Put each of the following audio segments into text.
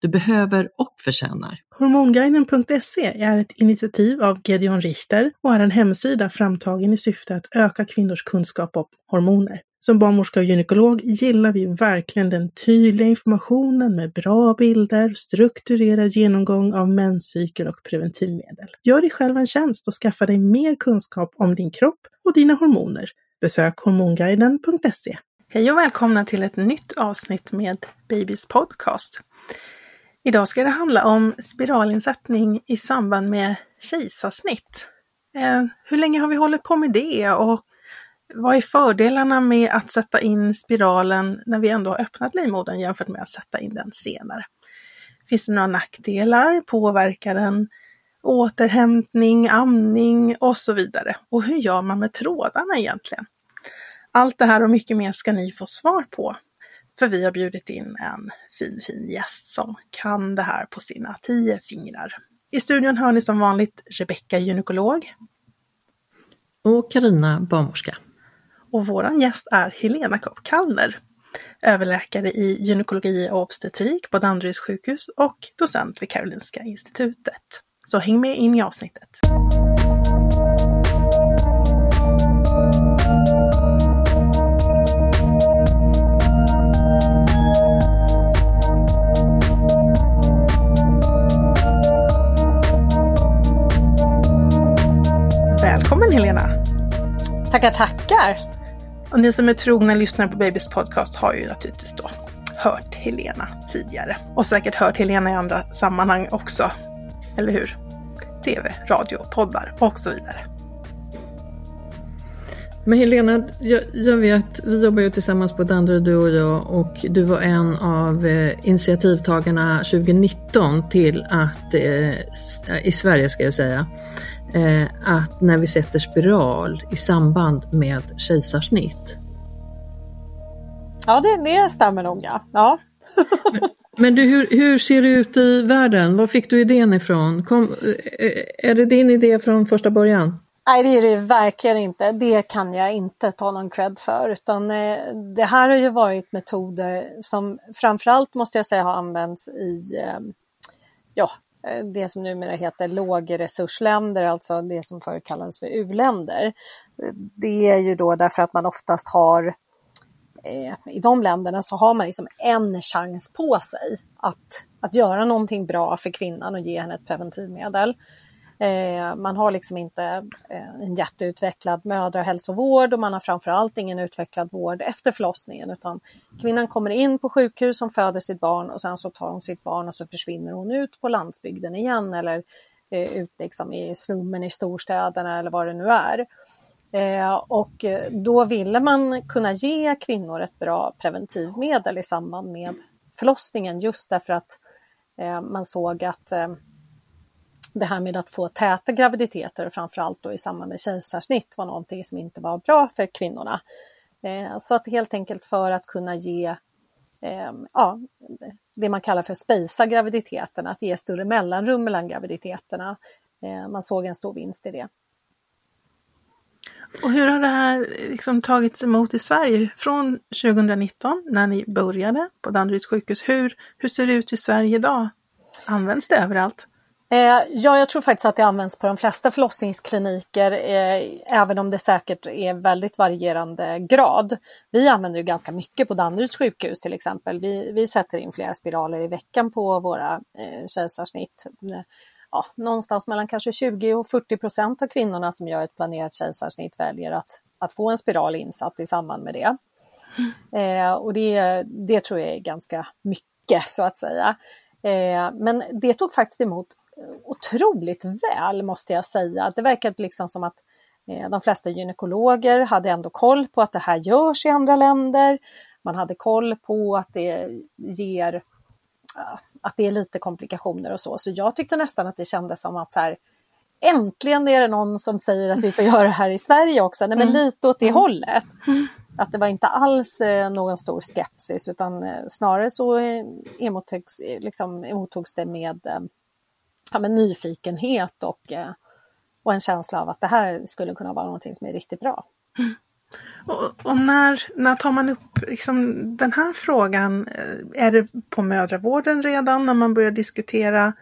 du behöver och förtjänar. Hormonguiden.se är ett initiativ av Gedeon Richter och är en hemsida framtagen i syfte att öka kvinnors kunskap om hormoner. Som barnmorska och gynekolog gillar vi verkligen den tydliga informationen med bra bilder, strukturerad genomgång av menscykel och preventivmedel. Gör dig själv en tjänst och skaffa dig mer kunskap om din kropp och dina hormoner. Besök hormonguiden.se. Hej och välkomna till ett nytt avsnitt med Babys podcast. Idag ska det handla om spiralinsättning i samband med kejsarsnitt. Eh, hur länge har vi hållit på med det och vad är fördelarna med att sätta in spiralen när vi ändå har öppnat livmodern jämfört med att sätta in den senare? Finns det några nackdelar? Påverkar den återhämtning, amning och så vidare? Och hur gör man med trådarna egentligen? Allt det här och mycket mer ska ni få svar på för vi har bjudit in en fin, fin gäst som kan det här på sina tio fingrar. I studion hör ni som vanligt Rebecka gynekolog. Och Karina barnmorska. Och våran gäst är Helena Kopp Kallner, överläkare i gynekologi och obstetrik på Danderyds sjukhus och docent vid Karolinska institutet. Så häng med in i avsnittet. Tackar, tackar! Och ni som är trogna lyssnare på Babys podcast har ju naturligtvis då hört Helena tidigare. Och säkert hört Helena i andra sammanhang också. Eller hur? TV, radio, poddar och så vidare. Men Helena, jag, jag, vet, vi jobbar ju tillsammans på Danderyd du och jag och du var en av eh, initiativtagarna 2019 till att, eh, i Sverige ska jag säga, att när vi sätter spiral i samband med kejsarsnitt. Ja, det, det stämmer nog ja. ja. men, men du, hur, hur, ser det ut i världen? Var fick du idén ifrån? Kom, eh, är det din idé från första början? Nej, det är det verkligen inte. Det kan jag inte ta någon cred för, utan eh, det här har ju varit metoder som framförallt måste jag säga har använts i eh, ja, Eh, Eh, det som numera heter lågresursländer, alltså det som förr kallades för u-länder. Det är ju då därför att man oftast har eh, i de länderna så har man liksom en chans på sig att, att göra någonting bra för kvinnan och ge henne ett preventivmedel. Eh, man har liksom inte eh, en jätteutvecklad mödrahälsovård och man har framförallt ingen utvecklad vård efter förlossningen utan kvinnan kommer in på sjukhus som föder sitt barn och sen så tar hon sitt barn och så försvinner hon ut på landsbygden igen eller eh, ut liksom i slummen i storstäderna eller vad det nu är. Och då ville man kunna ge kvinnor ett bra preventivmedel i samband med förlossningen just därför att man såg att det här med att få täta graviditeter och framförallt då i samband med kejsarsnitt var någonting som inte var bra för kvinnorna. Eh, så att helt enkelt för att kunna ge ehm, ja, det man kallar för spejsa graviditeten, att ge större mellanrum mellan graviditeterna. Eh, man såg en stor vinst i det. Och hur har det här liksom tagits emot i Sverige från 2019 när ni började på Danderyds sjukhus? Hur, hur ser det ut i Sverige idag? Används det överallt? Eh, ja, jag tror faktiskt att det används på de flesta förlossningskliniker, eh, även om det säkert är väldigt varierande grad. Vi använder ju ganska mycket på Danderyds sjukhus till exempel. Vi, vi sätter in flera spiraler i veckan på våra eh, kejsarsnitt. Eh, ja, någonstans mellan kanske 20 och 40 procent av kvinnorna som gör ett planerat kejsarsnitt väljer att, att få en spiral insatt i samband med det. Eh, och det, det tror jag är ganska mycket så att säga. Eh, men det tog faktiskt emot otroligt väl måste jag säga. Det verkade liksom som att eh, de flesta gynekologer hade ändå koll på att det här görs i andra länder. Man hade koll på att det ger att det är lite komplikationer och så. Så jag tyckte nästan att det kändes som att så här, äntligen är det någon som säger att vi får göra det här i Sverige också. Nej, men mm. lite åt det mm. hållet. Att det var inte alls eh, någon stor skepsis utan eh, snarare så emottogs, liksom, emottogs det med ja, men nyfikenhet och, eh, och en känsla av att det här skulle kunna vara någonting som är riktigt bra. Mm. Och, och, när, när tar man upp liksom, den här frågan? Eh, är det på mödravården redan när man börjar diskutera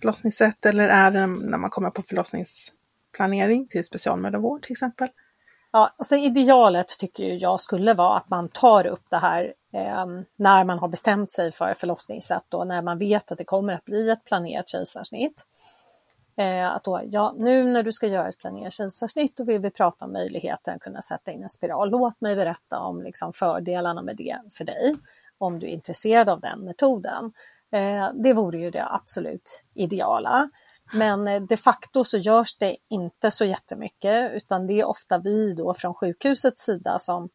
förlossningssätt eller är det när man kommer på förlossningsplanering till specialmödravård till exempel? Ja, alltså idealet tycker jag skulle vara att man tar upp det här eh, när man har bestämt sig för förlossningssätt och när man vet att det kommer att bli ett planerat kejsarsnitt. Eh, att då, ja, nu när du ska göra ett planerat kejsarsnitt då vill vi prata om möjligheten att kunna sätta in en spiral. Låt mig berätta om liksom, fördelarna med det för dig, om du är intresserad av den metoden. Eh, det vore ju det absolut ideala. Men eh, de facto så görs det inte så jättemycket utan det är ofta vi då från sjukhusets sida som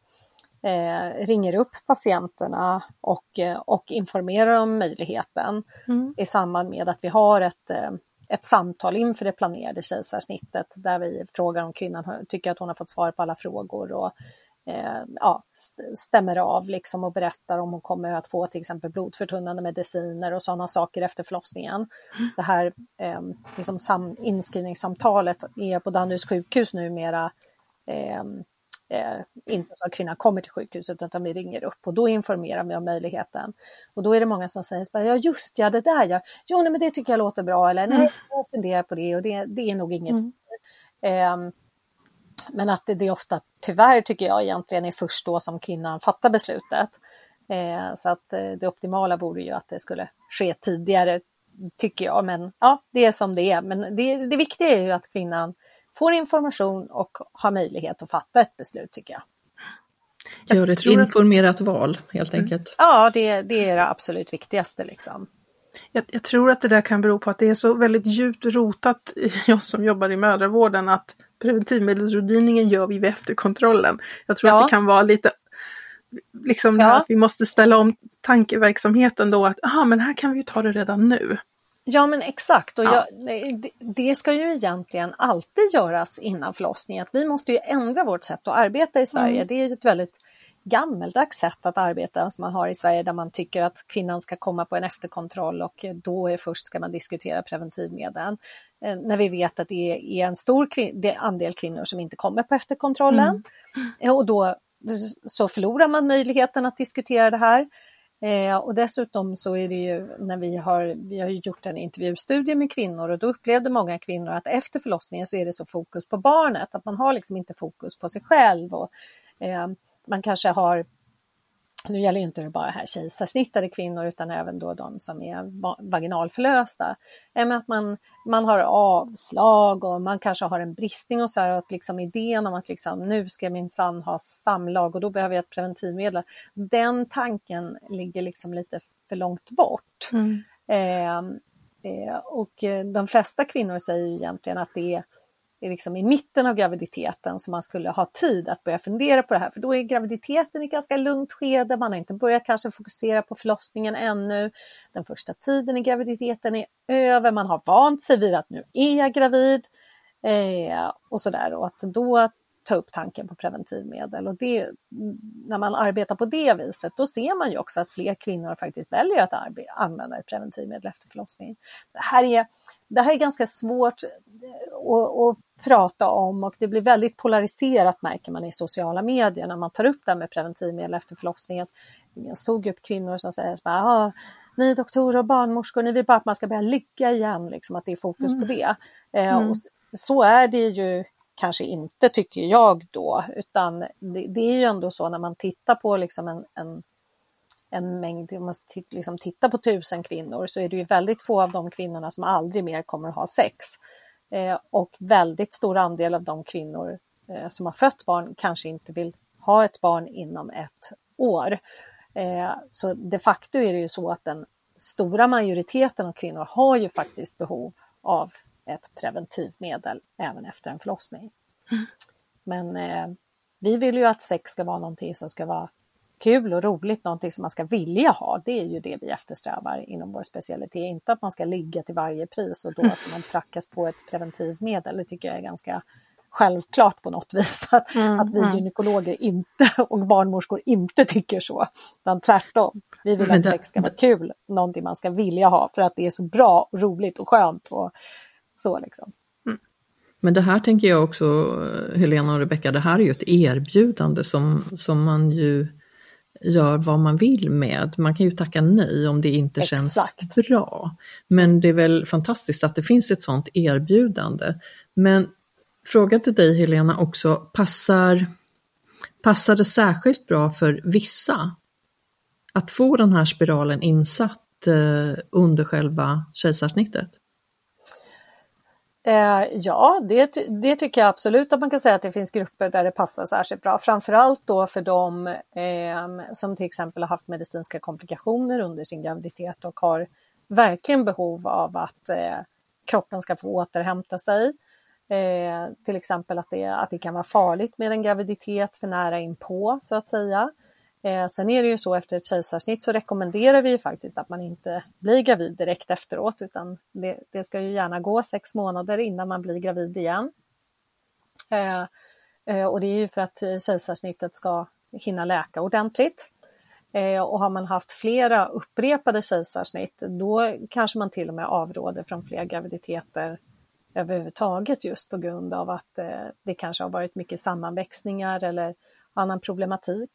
eh, ringer upp patienterna och, eh, och informerar om möjligheten mm. i samband med att vi har ett, eh, ett samtal inför det planerade kejsarsnittet där vi frågar om kvinnan tycker att hon har fått svar på alla frågor och eh, ja, stämmer av liksom och berättar om hon kommer att få till exempel blodförtunnande mediciner och sådana saker efter förlossningen. Mm. Det här eh, liksom sam, inskrivningssamtalet är på Danderyds sjukhus numera eh, eh, inte så att kvinnan kommer till sjukhuset utan vi ringer upp och då informerar vi om möjligheten. Och då är det många som säger ja just ja det där ja, jo nej, men det tycker jag låter bra eller nej mm. jag funderar på det och det, det är nog inget. Mm. Eh, men att det, det ofta, tyvärr tycker jag egentligen är först då som kvinnan fattar beslutet. Eh, så att eh, det optimala vore ju att det skulle ske tidigare, tycker jag. Men ja, det är som det är. Men det, det viktiga är ju att kvinnan får information och har möjlighet att fatta ett beslut, tycker jag. Gör ett informerat att... val, helt mm. enkelt. Ja, det, det är det absolut viktigaste. Liksom. Jag, jag, tror att det där kan bero på att det är så väldigt djupt rotat i oss som jobbar i mödravården att preventivmedelsrådgivningen gör vi vid efterkontrollen. Jag tror ja. att det kan vara lite liksom ja. att vi måste ställa om tankeverksamheten då att aha, men här kan vi ju ta det redan nu. Ja men exakt och ja. jag, det ska ju egentligen alltid göras innan förlossningen. Vi måste ju ändra vårt sätt att arbeta i Sverige. Mm. Det är ett väldigt gammeldags sätt att arbeta som man har i Sverige där man tycker att kvinnan ska komma på en efterkontroll och då är först ska man diskutera preventivmedel. Eh, när vi vet att det är en stor andel kvinnor som inte kommer på efterkontrollen mm. och då så förlorar man möjligheten att diskutera det här. Eh, och dessutom så är det ju när vi har, vi har gjort en intervjustudie med kvinnor och då upplevde många kvinnor att efter förlossningen så är det så fokus på barnet, att man har liksom inte fokus på sig själv. Och, eh, man kanske har nu gäller inte det bara här kejsarsnittade kvinnor utan även då de som är vaginalförlösta. att man, man har avslag och man kanske har en bristning och så här, att liksom idén om att liksom, nu ska jag minsann ha samlag och då behöver jag ett preventivmedel. Den tanken ligger liksom lite för långt bort. Mm. Eh, eh, och de flesta kvinnor säger egentligen att det är liksom i mitten av graviditeten som man skulle ha tid att börja fundera på det här. För då är graviditeten i ett ganska lugnt skede, man har inte börjat kanske fokusera på förlossningen ännu. Den första tiden i graviditeten är över, man har vant sig vid att nu är jag gravid. Eh, och sådär. Och att då ta upp tanken på preventivmedel. Och det, när man arbetar på det viset, då ser man ju också att fler kvinnor faktiskt väljer att använda ett preventivmedel efter förlossningen. Det här är, det här är ganska svårt att prata om och det blir väldigt polariserat märker man i sociala medier när man tar upp det här med preventivmedel efter förlossningen. Det är en stor grupp kvinnor som säger att ah, ni doktorer och barnmorskor, ni vill bara att man ska börja ligga igen, liksom, att det är fokus mm. på det. Eh, mm. och så är det ju kanske inte tycker jag då, utan det, det, är ju ändå så när man tittar på liksom en, en, en mängd, om man liksom tittar på tusen kvinnor så är det ju väldigt få av de kvinnorna som aldrig mer kommer att ha sex. Eh, och väldigt stor andel av de kvinnor eh, som har fött barn kanske inte vill ha ett barn inom ett år. Eh, så de facto är det ju så att den stora majoriteten av kvinnor har ju faktiskt behov av ett preventivmedel även efter en förlossning. Mm. Men eh, vi vill ju att sex ska vara någonting som ska vara kul och roligt, någonting som man ska vilja ha. Det är ju det vi eftersträvar inom vår specialitet. Inte att man ska ligga till varje pris och då ska man prackas på ett preventivmedel. Det tycker jag är ganska självklart på något vis. Att, mm, att vi mm. gynekologer inte och barnmorskor inte tycker så. Utan tvärtom. Vi vill att sex ska vara kul, någonting man ska vilja ha för att det är så bra, och roligt och skönt. Och så liksom. Mm. Men det här tänker jag också, Helena och Rebecka, det här är ju ett erbjudande som, som man ju gör vad man vill med. Man kan ju tacka nej om det inte Exakt. känns bra. Men det är väl fantastiskt att det finns ett sådant erbjudande. Men fråga till dig Helena också, passar, passar det särskilt bra för vissa att få den här spiralen insatt eh, under själva kejsarsnittet? Eh, ja, det, det tycker jag absolut att man kan säga att det finns grupper där det passar särskilt bra. Framförallt då för de eh, som till exempel har haft medicinska komplikationer under sin graviditet och har verkligen behov av att eh, kroppen ska få återhämta sig. Eh, till exempel att det, att det kan vara farligt med en graviditet för nära inpå så att säga. Eh, sen är det ju så efter ett kejsarsnitt så rekommenderar vi faktiskt att man inte blir gravid direkt efteråt utan det, det ska ju gärna gå sex månader innan man blir gravid igen. Eh, eh, och det är ju för att kejsarsnittet ska hinna läka ordentligt. Eh, och har man haft flera upprepade kejsarsnitt då kanske man till och med avråder från fler graviditeter överhuvudtaget just på grund av att eh, det kanske har varit mycket sammanväxningar eller annan problematik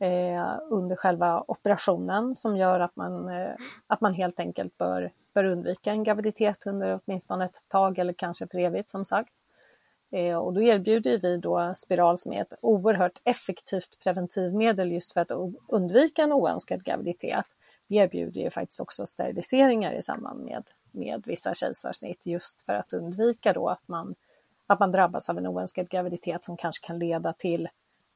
eh, under själva operationen som gör att man, eh, att man helt enkelt bör, bör undvika en graviditet under åtminstone ett tag eller kanske för evigt som sagt. Eh, och då erbjuder vi då spiral som är ett oerhört effektivt preventivmedel just för att undvika en oönskad graviditet. Vi erbjuder ju faktiskt också steriliseringar i samband med, med vissa kejsarsnitt just för att undvika då att man, att man drabbas av en oönskad graviditet som kanske kan leda till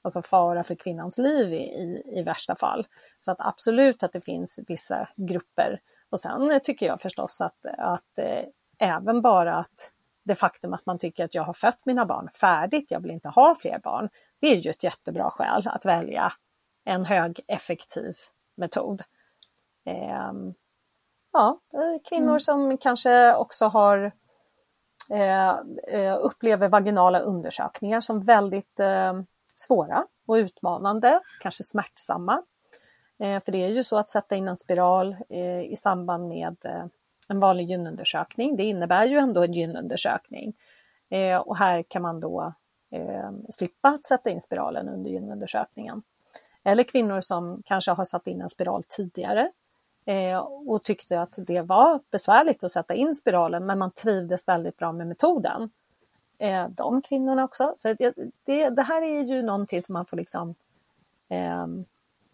alltså fara för kvinnans liv i, i, i, värsta fall. Så att absolut att det finns vissa grupper. Och sen tycker jag förstås att, att eh, även bara att det faktum att man tycker att jag har fött mina barn färdigt, jag vill inte ha fler barn, det är ju ett jättebra skäl att välja en högeffektiv metod. Eh, ja, kvinnor mm. som kanske också har eh, eh, upplever vaginala undersökningar som väldigt eh, svåra och utmanande, kanske smärtsamma. Eh, för det är ju så att sätta in en spiral eh, i samband med eh, en vanlig gynundersökning. Det innebär ju ändå en gynundersökning. Och här kan man då slippa att sätta in spiralen under gynundersökningen. Eller kvinnor som kanske har satt in en spiral tidigare och tyckte att det var besvärligt att sätta in spiralen men man trivdes väldigt bra med metoden eh, de kvinnorna också. Så det, det, här är ju någonting som man får liksom eh,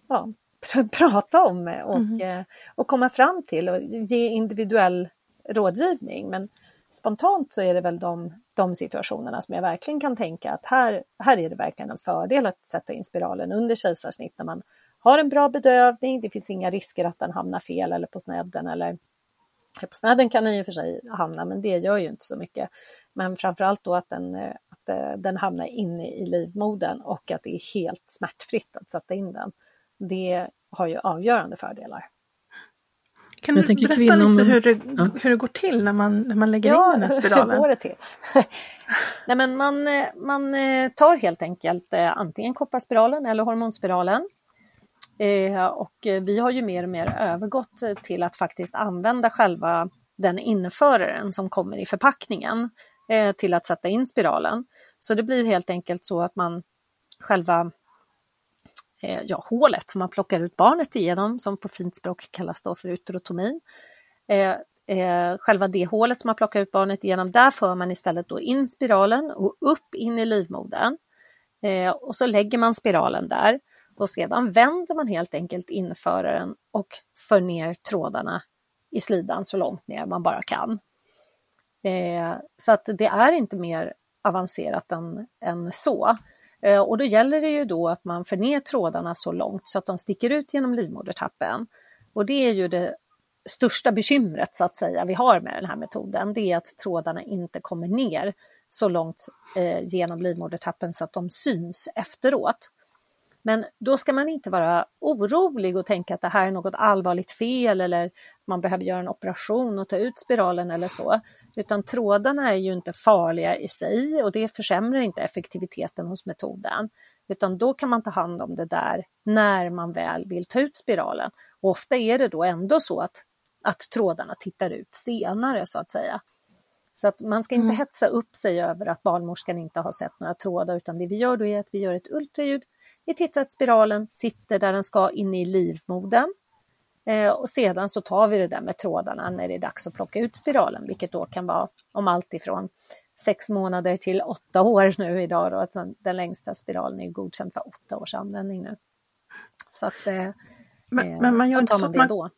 ja, pr prata om och, mm. eh, och komma fram till och ge individuell rådgivning. Men spontant så är det väl de, de situationerna som jag verkligen kan tänka att här, här är det verkligen en fördel att sätta in spiralen under kejsarsnitt när man har en bra bedövning, det finns inga risker att den hamnar fel eller på snedden eller på snedden kan den i och för sig hamna, men det gör ju inte så mycket. Men framförallt då att den, eh, att eh, den hamnar inne i livmodern och att det är helt smärtfritt att sätta in den. Det har ju avgörande fördelar. Kan du berätta kvinnan... lite hur det, ja. hur det går till när man, när man lägger ja, in den här spiralen? Ja, hur går det till? Nej, men man, eh, man tar helt enkelt antingen kopparspiralen eller hormonspiralen. Och vi har ju mer och mer övergått till att faktiskt använda själva den införaren som kommer i förpackningen eh, till att sätta in spiralen. Så det blir helt enkelt så att man själva eh, ja, hålet som man plockar ut barnet igenom, som på fint språk kallas då för uterotomi. Eh, eh, själva det hålet som man plockar ut barnet igenom, där för man istället då in spiralen och upp in i livmodern. Eh, och så lägger man spiralen där och sedan vänder man helt enkelt införaren och för ner trådarna i slidan så långt ner man bara kan. Eh, så att det är inte mer avancerat än, än så. Eh, och då gäller det ju då att man för ner trådarna så långt så att de sticker ut genom livmodertappen. Och det är ju det största bekymret så att säga vi har med den här metoden, det är att trådarna inte kommer ner så långt eh, genom livmodertappen så att de syns efteråt. Men då ska man inte vara orolig och tänka att det här är något allvarligt fel eller man behöver göra en operation och ta ut spiralen eller så. Utan trådarna är ju inte farliga i sig och det försämrar inte effektiviteten hos metoden. Utan då kan man ta hand om det där när man väl vill ta ut spiralen. Och ofta är det då ändå så att, att trådarna tittar ut senare så att säga. Så att man ska inte mm. hetsa upp sig över att barnmorskan inte har sett några trådar utan det vi gör då är att vi gör ett ultraljud. Vi tittar att spiralen sitter där den ska inne i livmodern eh, och sedan så tar vi det där med trådarna när det är dags att plocka ut spiralen, vilket då kan vara om allt ifrån sex månader till åtta år nu idag. Då. Alltså den längsta spiralen är godkänd för åtta års användning nu. Så att, eh, men, men man gör inte så att man då.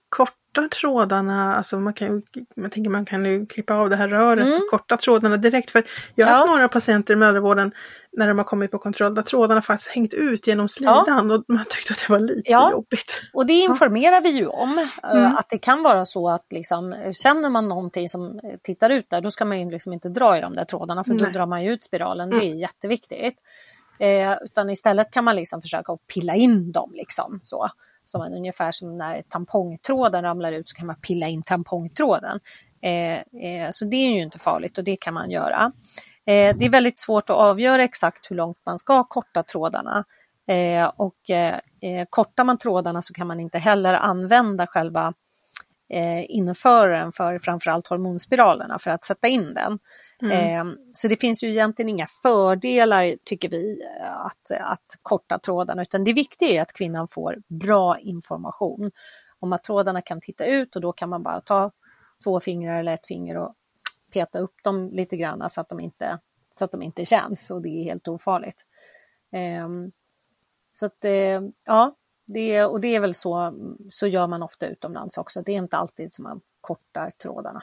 Kortar trådarna, alltså man kan man tänker man kan ju klippa av det här röret mm. och korta trådarna direkt. För jag har ja. haft några patienter i mödravården när de har kommit på kontroll där trådarna faktiskt hängt ut genom slidan ja. och man tyckte att det var lite ja. jobbigt. Och det informerar vi ju om, eh, mm. att det kan vara så att liksom, känner man någonting som tittar ut där, då ska man ju liksom inte dra i de där trådarna för Nej. då drar man ju ut spiralen, mm. det är mm. jätteviktigt. Eh, utan istället kan man liksom försöka pilla in dem. Liksom, så. Som man, ungefär som när tampongtråden ramlar ut så kan man pilla in tampongtråden. Eh, eh, så det är ju inte farligt och det kan man göra. Eh, det är väldigt svårt att avgöra exakt hur långt man ska korta trådarna. Eh, och eh, eh kortar man trådarna så kan man inte heller använda själva eh, införaren för framförallt hormonspiralerna för att sätta in den. Mm. Ehm, så det finns ju egentligen inga fördelar, tycker vi, eh, att, att korta trådarna, utan det viktiga är att kvinnan får bra information om att trådarna kan titta ut och då kan man bara ta två fingrar eller ett finger och peta upp dem lite grann så att de inte, så att de inte känns och det är helt ofarligt. Eh, så att eh, ja, det, och det är väl så, så gör man ofta utomlands också. Det är inte alltid som man kortar trådarna.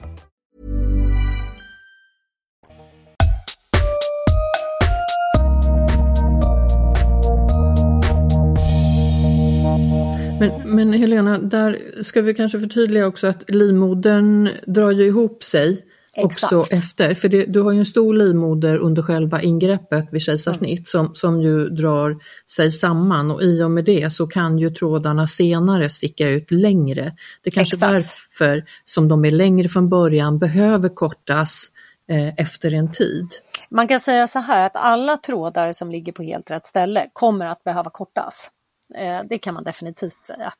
Men, men Helena, där ska vi kanske förtydliga också att livmodern drar ju ihop sig Exakt. också efter. För det, du har ju en stor livmoder under själva ingreppet vid kejsarsnitt mm. som, som ju drar sig samman och i och med det så kan ju trådarna senare sticka ut längre. Det är kanske Exakt. därför som de är längre från början behöver kortas eh, efter en tid. Man kan säga så här att alla trådar som ligger på helt rätt ställe kommer att behöva kortas. Eh, det kan man definitivt säga.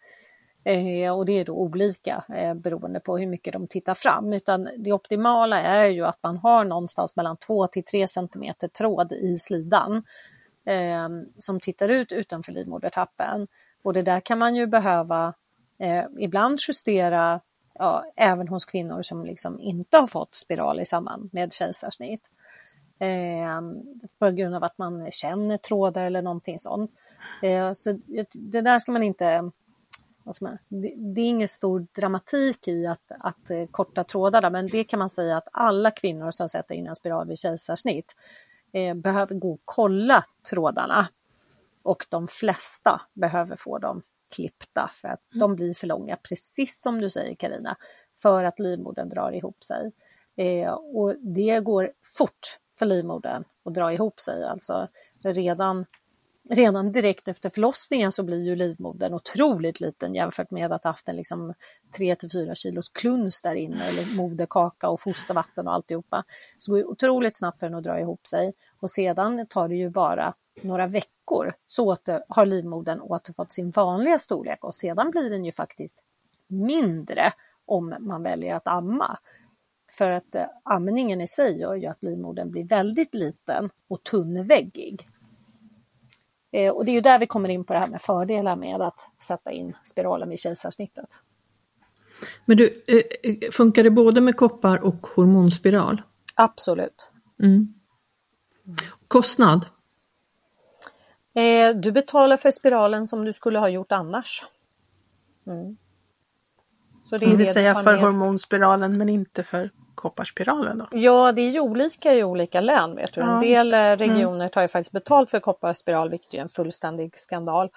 Eh, och det är då olika eh, beroende på hur mycket de tittar fram. Utan det optimala är ju att man har någonstans mellan 2 till 3 cm tråd i slidan. eh, som tittar ut utanför livmodertappen. Och det där kan man ju behöva eh, ibland justera ja, även hos kvinnor som liksom inte har fått spiral i samband med kejsarsnitt. Eh, på grund av att man känner trådar eller någonting sånt. Eh, så det där ska man inte man, det, det, är ingen stor dramatik i att, att eh, korta trådarna, men det kan man säga att alla kvinnor som sätter in en spiral vid kejsarsnitt eh, behöver gå och kolla trådarna. Och de flesta behöver få dem klippta för att mm. de blir för långa, precis som du säger Karina, för att livmodern drar ihop sig. Eh, och det går fort för livmodern att dra ihop sig, alltså redan redan direkt efter förlossningen så blir ju livmodern otroligt liten jämfört med att haft en liksom 3 till 4 kilos kluns där inne eller moderkaka och fostervatten och alltihopa. Så det går otroligt snabbt för den att dra ihop sig och sedan tar det ju bara några veckor så åter, har livmodern återfått sin vanliga storlek och sedan blir den ju faktiskt mindre om man väljer att amma. För att eh, amningen i sig gör ju att livmodern blir väldigt liten och tunnväggig. Eh, och det är ju där vi kommer in på det här med fördelar med att sätta in spiralen vid kejsarsnittet. Men du, eh, funkar det både med koppar och hormonspiral? Absolut. Mm. Kostnad? Eh, du betalar för spiralen som du skulle ha gjort annars. Mm. Så det, är det vill säga för hormonspiralen men inte för kopparspiralen? Då? Ja, det är ju olika i olika län. Vet du. En del mm. regioner tar ju faktiskt betalt för kopparspiral, vilket är en fullständig skandal.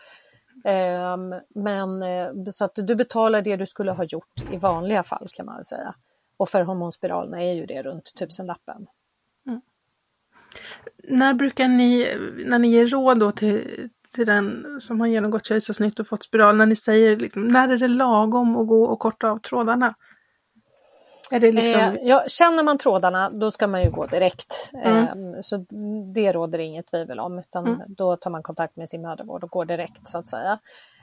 Um, men eh, så att du betalar det du skulle ha gjort i vanliga fall kan man säga. Och för hormonspiralerna är ju det runt tusenlappen. Mm. När brukar ni, när ni ger råd då till, till den som har genomgått kejsarsnitt och fått spiral, när ni säger liksom, när är det lagom att gå och korta av trådarna? Är det liksom... eh, ja, känner man trådarna då ska man ju gå direkt. Mm. Eh, så det råder det inget tvivel om utan mm. då tar man kontakt med sin mödravård och går direkt så att säga.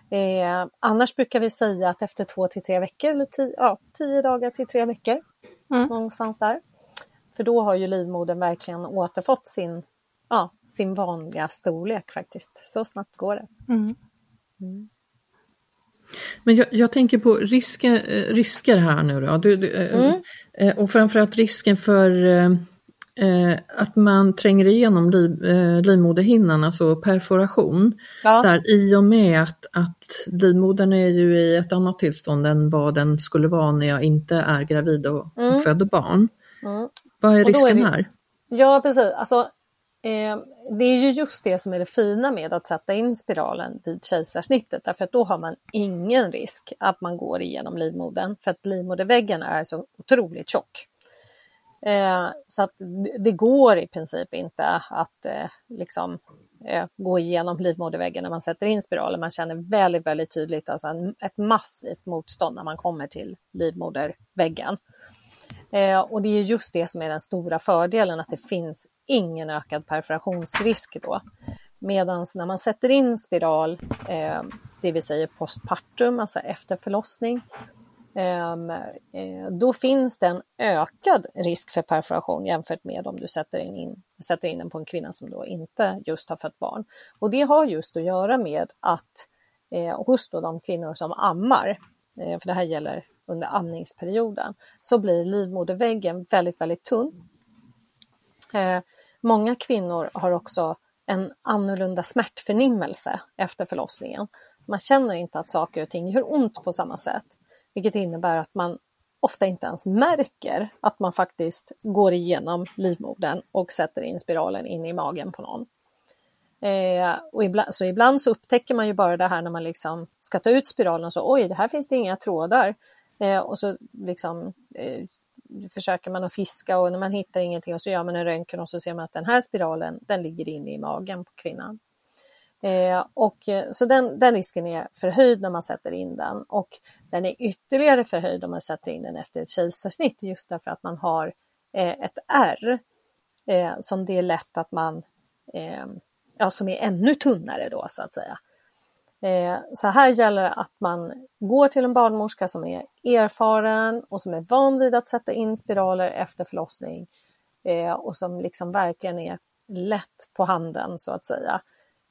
Eh, annars brukar vi säga att efter två till tre veckor, eller tio, ja, tio dagar till tre veckor, mm. någonstans där. För då har ju livmodern verkligen återfått sin, ja, sin vanliga storlek faktiskt. Så snabbt går det. Mm. mm. Men jag, jag, tänker på risker, eh, risker här nu då. Du, du, eh, mm. Eh, och framförallt risken för eh, att man tränger igenom liv, eh, livmoderhinnan, alltså perforation. Ja. Där i och med att, att livmodern är ju i ett annat tillstånd än vad den skulle vara när jag inte är gravid och, mm. och föder barn. Mm. Vad är risken är det, här? Ja precis, alltså Eh, det är ju just det som är det fina med att sätta in spiralen vid kejsarsnittet därför att då har man ingen risk att man går igenom livmodern för att livmoderväggen är så otroligt tjock. Eh, så att det går i princip inte att eh, liksom, eh, gå igenom livmoderväggen när man sätter in spiralen. Man känner väldigt, väldigt tydligt alltså en, ett massivt motstånd när man kommer till livmoderväggen. Eh, och det är just det som är den stora fördelen, att det finns ingen ökad perforationsrisk då. Medan när man sätter in spiral, eh, det vill säga postpartum, alltså efter förlossning, ehm, eh, då finns det en ökad risk för perforation jämfört med om du sätter in, sätter in den på en kvinna som då inte just har fött barn. Och det har just att göra med att eh, hos då de kvinnor som ammar, eh, för det här gäller under amningsperioden, så blir livmoderväggen väldigt, väldigt tunn. Eh, många kvinnor har också en annorlunda smärtförnimmelse efter förlossningen. Man känner inte att saker och ting gör ont på samma sätt, vilket innebär att man ofta inte ens märker att man faktiskt går igenom livmodern och sätter in spiralen in i magen på någon. Eh, och ibland, så ibland så upptäcker man ju bara det här när man liksom ska ta ut spiralen och så oj, det här finns det inga trådar. Eh, och så liksom, eh, försöker man att fiska och när man hittar ingenting och så gör man en röntgen och så ser man att den här spiralen den ligger inne i magen på kvinnan. Eh, och, eh, så den, den, risken är förhöjd när man sätter in den och den är ytterligare förhöjd om man sätter in den efter ett kejsarsnitt just därför att man har eh, ett R eh, som det är lätt att man, eh, ja som är ännu tunnare då så att säga. Eh, så här gäller det att man går till en barnmorska som är erfaren och som är van vid att sätta in spiraler efter förlossning eh, och som liksom verkligen är lätt på handen så att säga.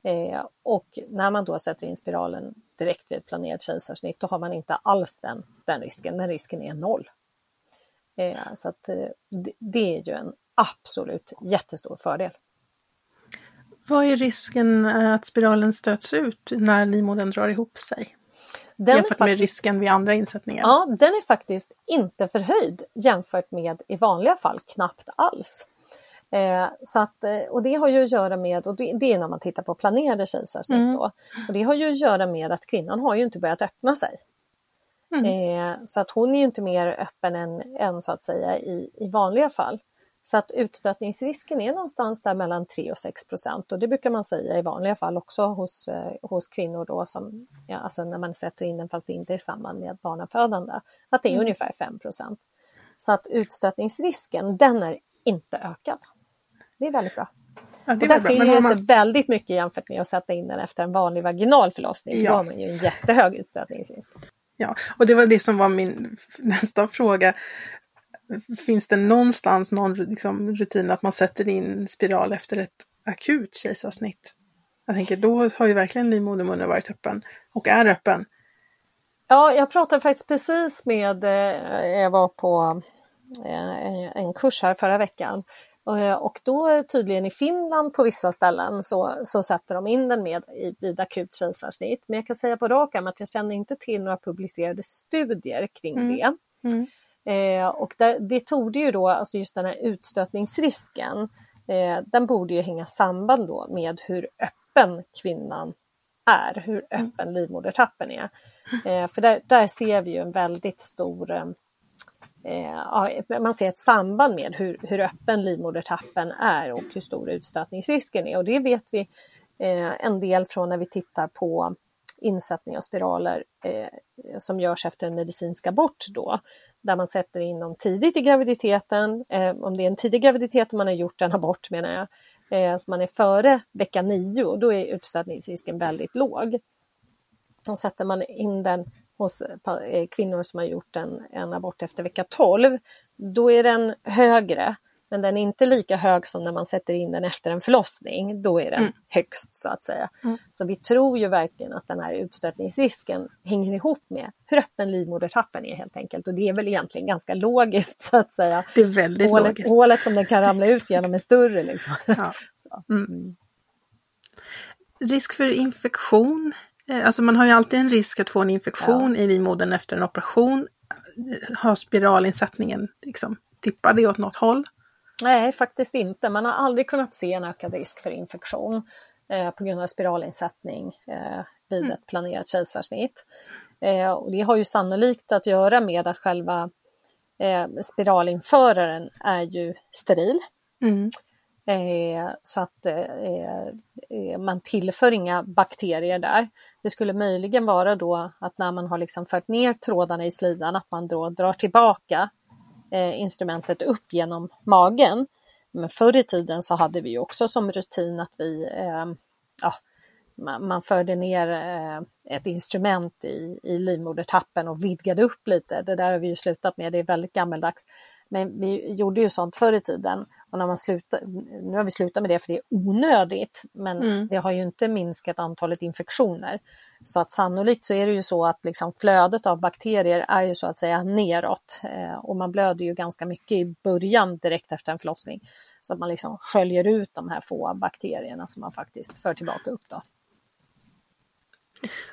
Eh, och när man då sätter in spiralen direkt vid ett planerat kejsarsnitt, då har man inte alls den, den risken. Den risken är noll. Eh, så att, eh, det, det är ju en absolut jättestor fördel. Vad är risken att spiralen stöts ut när livmodern drar ihop sig? Den jämfört är med risken vid andra insättningar? Ja, den är faktiskt inte förhöjd jämfört med i vanliga fall knappt alls. Eh, så att, eh, och det har ju att göra med, och det, det är när man tittar på planerade kejsarsnitt Mm. då, och det har ju att göra med att kvinnan har ju inte börjat öppna sig. Mm. Eh, så att hon är ju inte mer öppen än, än så att säga i, i vanliga fall. Så att utstötningsrisken är någonstans där mellan 3 och 6 procent och det brukar man säga i vanliga fall också hos, eh, hos kvinnor då som, ja, alltså när man sätter in den fast det inte är i samband med barnafödande, att det är Mm. ungefär 5 procent. Så att utstötningsrisken, den är inte ökad. Det är väldigt bra. Ja, det Och är där skiljer det sig man, väldigt mycket jämfört med att sätta in den efter en vanlig vaginal förlossning. För Ja. Då har man ju en jättehög utstötningsrisk. ja, och det var det som var min nästa fråga. Finns det någonstans någon liksom, rutin att man sätter in spiral efter ett akut kejsarsnitt? Jag tänker, då har ju verkligen livmodermunnen varit öppen och är öppen. Ja, jag pratade faktiskt precis med, eh, jag var på eh, en kurs här förra veckan Eh, och då tydligen i Finland på vissa ställen så, så sätter de in den med i, vid akut kejsarsnitt. Men jag kan säga på rak arm att jag känner inte till några publicerade studier kring Mm. det. Mm. Eh, och där, det tog ju då, alltså just den här utstötningsrisken, eh, den borde ju hänga samband då med hur öppen kvinnan är, hur öppen livmodertappen är. Eh, för där, där ser vi ju en väldigt stor eh, ja, man ser ett samband med hur, hur öppen livmodertappen är och hur stor utstötningsrisken är. Och det vet vi eh, en del från när vi tittar på insättning av spiraler eh, som görs efter en medicinsk abort då, där man sätter in dem tidigt i graviditeten, eh, om det är en tidig graviditet och man har gjort en abort menar jag, eh, så man är före vecka 9, då är utstötningsrisken väldigt låg. Då sätter man in den hos eh, kvinnor som har gjort en, en abort efter vecka 12, då är den högre. Men den är inte lika hög som när man sätter in den efter en förlossning. Då är den Mm. högst så att säga. Mm. Så vi tror ju verkligen att den här utstötningsrisken hänger ihop med hur öppen livmodertappen är helt enkelt. Och det är väl egentligen ganska logiskt så att säga. Det är väldigt Hålet, logiskt. hålet som den kan ramla ut genom är större. Liksom. Ja. Så. Mm. Risk för infektion. Eh, Alltså man har ju alltid en risk att få en infektion i livmodern efter en operation. Har spiralinsättningen liksom, det åt något håll? Nej, faktiskt inte. Man har aldrig kunnat se en ökad risk för infektion eh, på grund av spiralinsättning eh, vid ett planerat kejsarsnitt. Eh, och det har ju sannolikt att göra med att själva eh, spiralinföraren är ju steril. Mm. Eh, så att eh, man tillför inga bakterier där. Det skulle möjligen vara då att när man har liksom fört ner trådarna i slidan att man då drar tillbaka Eh, instrumentet upp genom magen. Men förr i tiden så hade vi också som rutin att vi eh, ja, man, man förde ner eh, ett instrument i, i livmodertappen och vidgade upp lite. Det där har vi ju slutat med, det är väldigt gammeldags. Men vi gjorde ju sånt förr i tiden och när man slutar, nu har vi slutat med det för det är onödigt, men Mm. det har ju inte minskat antalet infektioner. Så att sannolikt så är det ju så att liksom flödet av bakterier är ju så att säga neråt eh, och man blöder ju ganska mycket i början direkt efter en förlossning. Så att man liksom sköljer ut de här få bakterierna som man faktiskt för tillbaka upp. Då.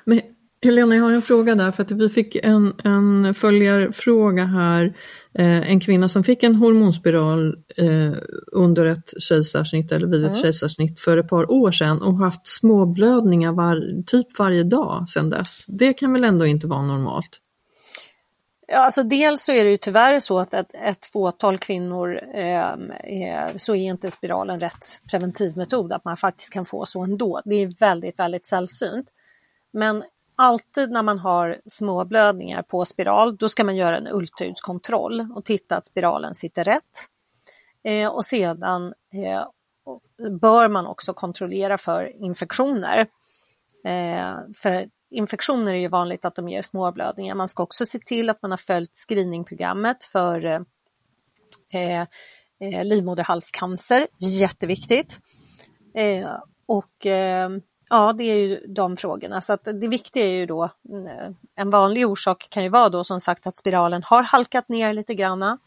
Men Helena, jag har en fråga där för att vi fick en, en följarfråga här. Eh, en kvinna som fick en hormonspiral eh, under ett kejsarsnitt eller vid ett Mm. kejsarsnitt för ett par år sedan och haft småblödningar var, typ varje dag sedan dess. Det kan väl ändå inte vara normalt? Ja, alltså dels så är det ju tyvärr så att ett, ett fåtal kvinnor eh, så är inte spiralen rätt preventivmetod, att man faktiskt kan få så ändå. Det är väldigt, väldigt sällsynt. Men alltid när man har småblödningar på spiral, då ska man göra en ultraljudskontroll och titta att spiralen sitter rätt. Eh, och sedan eh, bör man också kontrollera för infektioner. Eh, för infektioner är ju vanligt att de ger småblödningar. Man ska också se till att man har följt screeningprogrammet för eh, eh livmoderhalscancer, jätteviktigt. Eh, och eh, Ja, det är ju de frågorna. Så att det viktiga är ju då, mm, en vanlig orsak kan ju vara då som sagt att spiralen har halkat ner lite granna,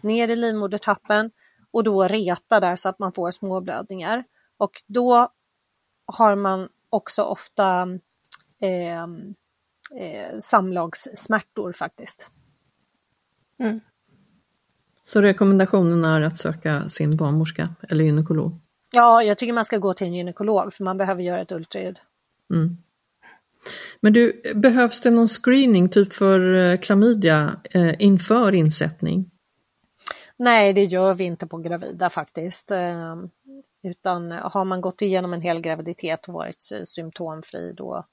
ner i livmodertappen och då reta där så att man får småblödningar. Och då har man också ofta eh, eh, samlagssmärtor faktiskt. Mm. Så rekommendationen är att söka sin barnmorska eller gynekolog? Ja, jag tycker man ska gå till en gynekolog för man behöver göra ett ultraljud. Mm. Men du, behövs det någon screening typ för eh, klamydia eh, inför insättning? Nej, det gör vi inte på gravida faktiskt. Eh, utan har man gått igenom en hel graviditet och varit symptomfri då,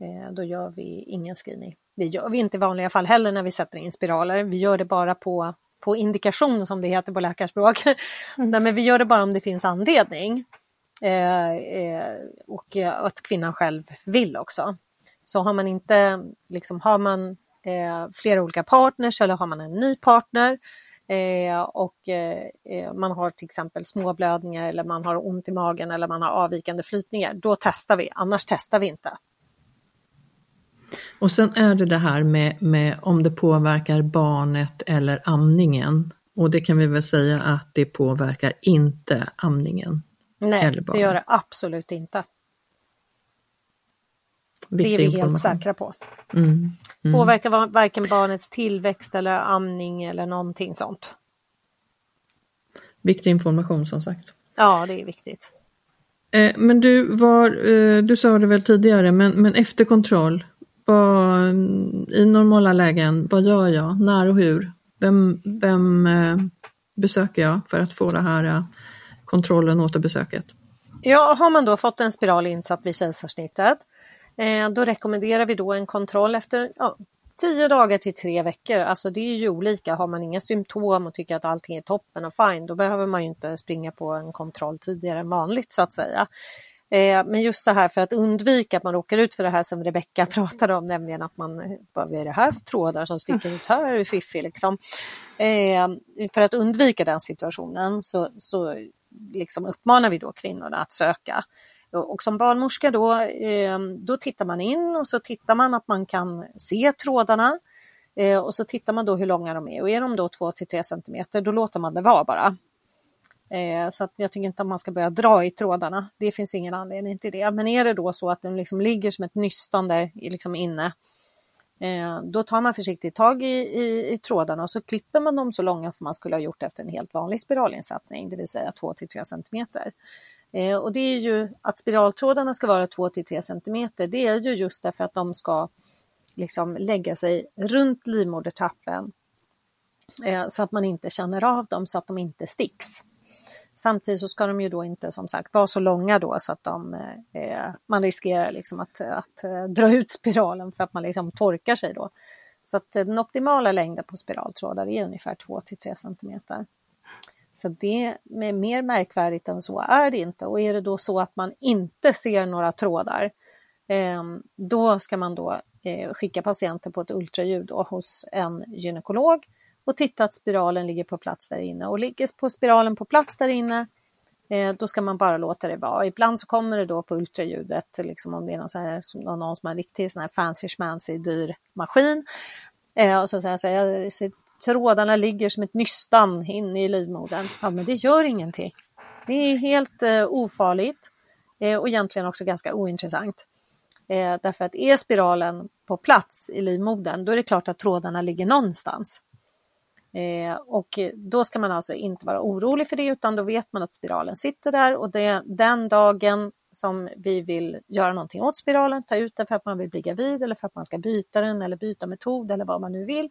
eh, då gör vi ingen screening. Det gör vi inte i vanliga fall heller när vi sätter in spiraler. Vi gör det bara på på indikation som det heter på läkarspråk. Mm. Nej, men vi gör det bara om det finns anledning. Eh, eh, och att kvinnan själv vill också. Så har man inte, liksom har man eh, flera olika partners eller har man en ny partner eh, och eh, eh, man har till exempel småblödningar eller man har ont i magen eller man har avvikande flytningar, då testar vi, annars testar vi inte. Och sen är det det här med, med om det påverkar barnet eller amningen. Och det kan vi väl säga att det påverkar inte amningen. Nej, det gör det absolut inte. Viktig det är vi helt säkra på. Mm, mm. Påverkar varken barnets tillväxt eller amning eller någonting sånt. Viktig information som sagt. Ja, det är viktigt. Eh, men du, var, eh, du sa det väl tidigare, men, men efter kontroll, vad, mm, I normala lägen, vad gör jag? När och hur? Vem, vem eh, besöker jag för att få det här eh, kontrollen återbesöket? Ja, har man då fått en spiral insatt vid kejsarsnittet, eh, då rekommenderar vi då en kontroll efter ja, 10 dagar till tre veckor. Alltså det är ju olika. Har man inga symptom och tycker att allting är toppen och fine, då behöver man ju inte springa på en kontroll tidigare än vanligt så att säga. Eh, men just det här för att undvika att man råkar ut för det här som Rebecka pratade om, nämligen att man, vad är det här för trådar som sticker ut här, är det fiffig liksom. Eh, för att undvika den situationen så, så liksom uppmanar vi då kvinnorna att söka. Och som barnmorska då, eh, då tittar man in och så tittar man att man kan se trådarna och så tittar man då hur långa de är och är de då 2 till 3 cm då låter man det vara bara. Eh, så att jag tycker inte att man ska börja dra i trådarna. Det finns ingen anledning till det. Men är det då så att den liksom ligger som ett nystan där liksom inne, eh, då tar man försiktigt tag i, i, i, trådarna och så klipper man dem så långa som man skulle ha gjort efter en helt vanlig spiralinsättning, det vill säga 2 till 3 cm. Eh, och det är ju att spiraltrådarna ska vara 2 till 3 cm, det är ju just därför att de ska liksom lägga sig runt livmodertappen eh, så att man inte känner av dem så att de inte sticks. Samtidigt så ska de ju då inte som sagt vara så långa då så att de, eh, eh man riskerar liksom att, att eh, dra ut spiralen för att man liksom torkar sig då. Så att eh, den optimala längden på spiraltrådar är ungefär 2 till 3 cm. Så det är mer märkvärdigt än så är det inte. Och är det då så att man inte ser några trådar, eh, då ska man då eh, skicka patienten på ett ultraljud då, hos en gynekolog och titta att spiralen ligger på plats där inne. Och ligger på spiralen på plats där inne, eh, då ska man bara låta det vara. Ibland så kommer det då på ultraljudet, liksom om det är någon, så här, någon som har en riktig sån här fancy schmancy dyr maskin. Eh, och så säger jag så här, trådarna ligger som ett nystan inne i livmodern. Ja, men det gör ingenting. Det är helt eh, ofarligt eh, och egentligen också ganska ointressant. Eh, därför att är spiralen på plats i livmodern, då är det klart att trådarna ligger någonstans. Eh, och då ska man alltså inte vara orolig för det utan då vet man att spiralen sitter där och det, den dagen som vi vill göra någonting åt spiralen, ta ut den för att man vill bli gravid eller för att man ska byta den eller byta metod eller vad man nu vill.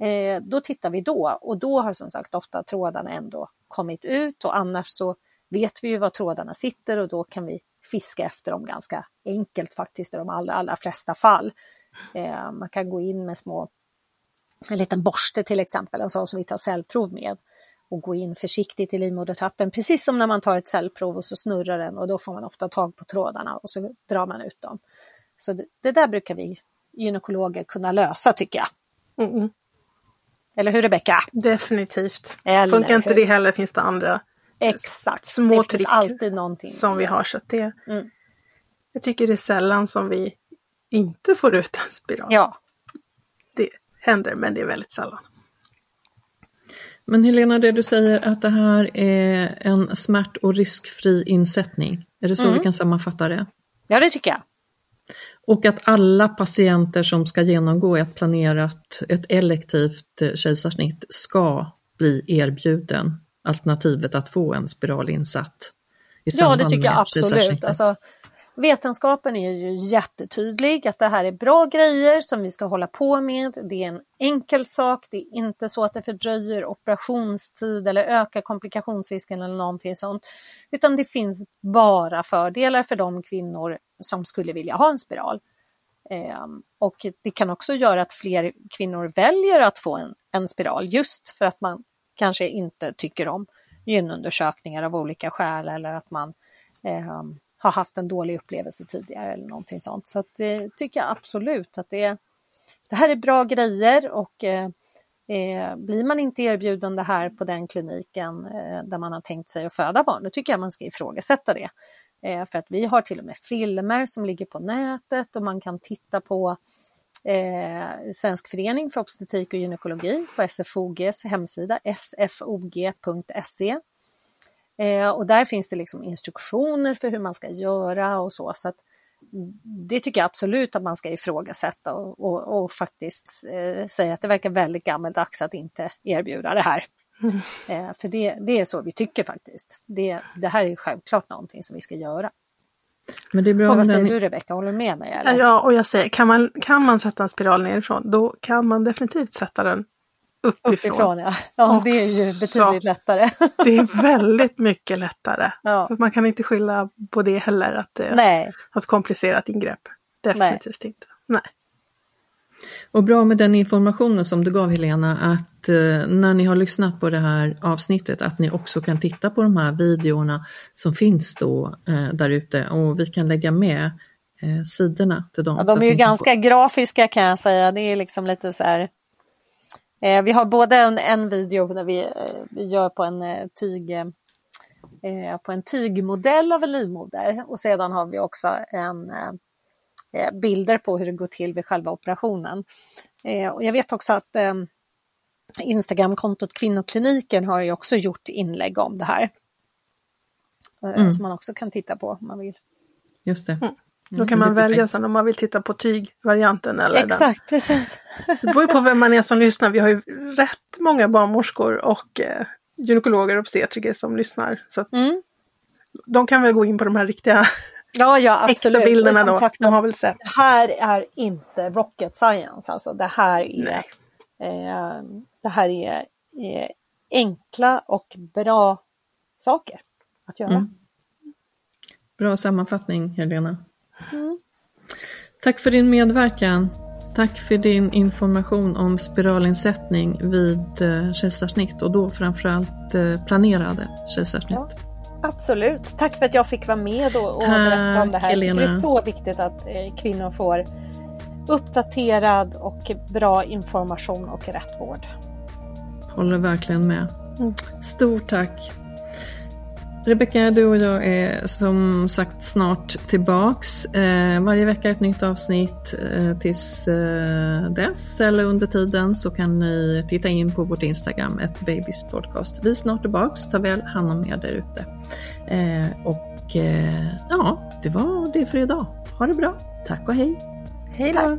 Eh, då tittar vi då och då har som sagt ofta trådarna ändå kommit ut och annars så vet vi ju var trådarna sitter och då kan vi fiska efter dem ganska enkelt faktiskt i de allra, allra flesta fall. Eh, man kan gå in med små en liten borste till exempel, en sån som vi tar cellprov med och gå in försiktigt i livmodertappen, precis som när man tar ett cellprov och så snurrar den och då får man ofta tag på trådarna och så drar man ut dem. Så det, det där brukar vi gynekologer kunna lösa tycker jag. Mm. Eller hur Rebecka? Definitivt. Eller Funkar inte det heller finns det andra Exakt. små det trick alltid någonting. som vi har. Så det, mm. Jag tycker det är sällan som vi inte får ut en spiral. Ja, händer, men det är väldigt sällan. Men Helena, det du säger att det här är en smärt och riskfri insättning. Är det så vi kan sammanfatta det? ja det tycker jag. Och att alla patienter som ska genomgå ett planerat, ett elektivt eh, kejsarsnitt ska bli erbjuden alternativet att få en spiral insatt. Ja, det tycker jag absolut. Alltså, vetenskapen är ju jättetydlig att det här är bra grejer som vi ska hålla på med. Det är en enkel sak. Det är inte så att det fördröjer operationstid eller ökar komplikationsrisken eller någonting sånt. Utan det finns bara fördelar för de kvinnor som skulle vilja ha en spiral. Ehm, och det kan också göra att fler kvinnor väljer att få en, en spiral just för att man kanske inte tycker om gynundersökningar av olika skäl eller att man eh, har haft en dålig upplevelse tidigare eller någonting sånt. Så att det tycker jag absolut att det, det här är bra grejer och eh, eh, blir man inte erbjuden det här på den kliniken eh, där man har tänkt sig att föda barn, då tycker jag man ska ifrågasätta det. Eh, för att vi har till och med filmer som ligger på nätet och man kan titta på eh, Svensk förening för obstetrik och gynekologi på SFOGs hemsida, sfog.se. Eh, och där finns det liksom instruktioner för hur man ska göra och så. så det tycker jag absolut att man ska ifrågasätta och, och, och faktiskt eh, säga att det verkar väldigt gammeldags att inte erbjuda det här. Eh, för det, det är så vi tycker faktiskt. Det, det här är självklart någonting som vi ska göra. Men det är bra Och vad säger den... du Rebecka, håller du med mig? Eller? Ja, och jag säger, kan man, kan man sätta en spiral nerifrån, då kan man definitivt sätta den uppifrån. Uppifrån ja. Ja, det är ju betydligt lättare. Det är väldigt mycket lättare. Ja. Så man kan inte skylla på det heller, att det är Nej, ett komplicerat ingrepp. Definitivt inte. Nej. Och bra med den informationen som du gav Helena, att eh, när ni har lyssnat på det här avsnittet, att ni också kan titta på de här videorna som finns då eh, där ute och vi kan lägga med eh, sidorna till dem. ja, de är ju ganska grafiska kan jag säga. Det är liksom lite så här. Eh, vi har både en, en video där vi, eh, gör på en eh, tyg eh, på en tygmodell av en livmoder och sedan har vi också en eh, eh, bilder på hur det går till vid själva operationen. Eh, och jag vet också att eh, Instagramkontot Kvinnokliniken har ju också gjort inlägg om det här. Mm. Som man också kan titta på om man vill. Just det. Då kan är man välja sen om man vill titta på tygvarianten eller den. Exakt, precis. Det beror ju på vem man är som lyssnar. Vi har ju rätt många barnmorskor och eh, gynekologer och obstetriker som lyssnar. Så att Mm. de kan väl gå in på de här riktiga Ja, ja, äkta absolut. bilderna Och då. sagt, De har väl sett. Det här är inte rocket science, alltså det här är, Nej. eh, det här är eh, enkla och bra saker att göra. Mm. Bra sammanfattning Helena. Mm. Tack för din medverkan. Tack för din information om spiralinsättning vid eh, kejsarsnitt och då framförallt eh, planerade kejsarsnitt. Ja. Absolut. Tack för att jag fick vara med och, och Tack, berätta om det här. Jag tycker det är så viktigt att eh, kvinnor får uppdaterad och bra information och rätt vård. Håller verkligen med. Mm. Stort tack. Rebecka, du och jag är som sagt snart tillbaks. Eh, varje vecka ett nytt avsnitt. Eh, tills eh, dess eller under tiden så kan ni titta in på vårt Instagram, ett Babys podcast. Vi är snart tillbaks. Ta väl hand om er där ute. Eh, och eh, ja, det var det för idag. Ha det bra. Tack och hej. Hej då!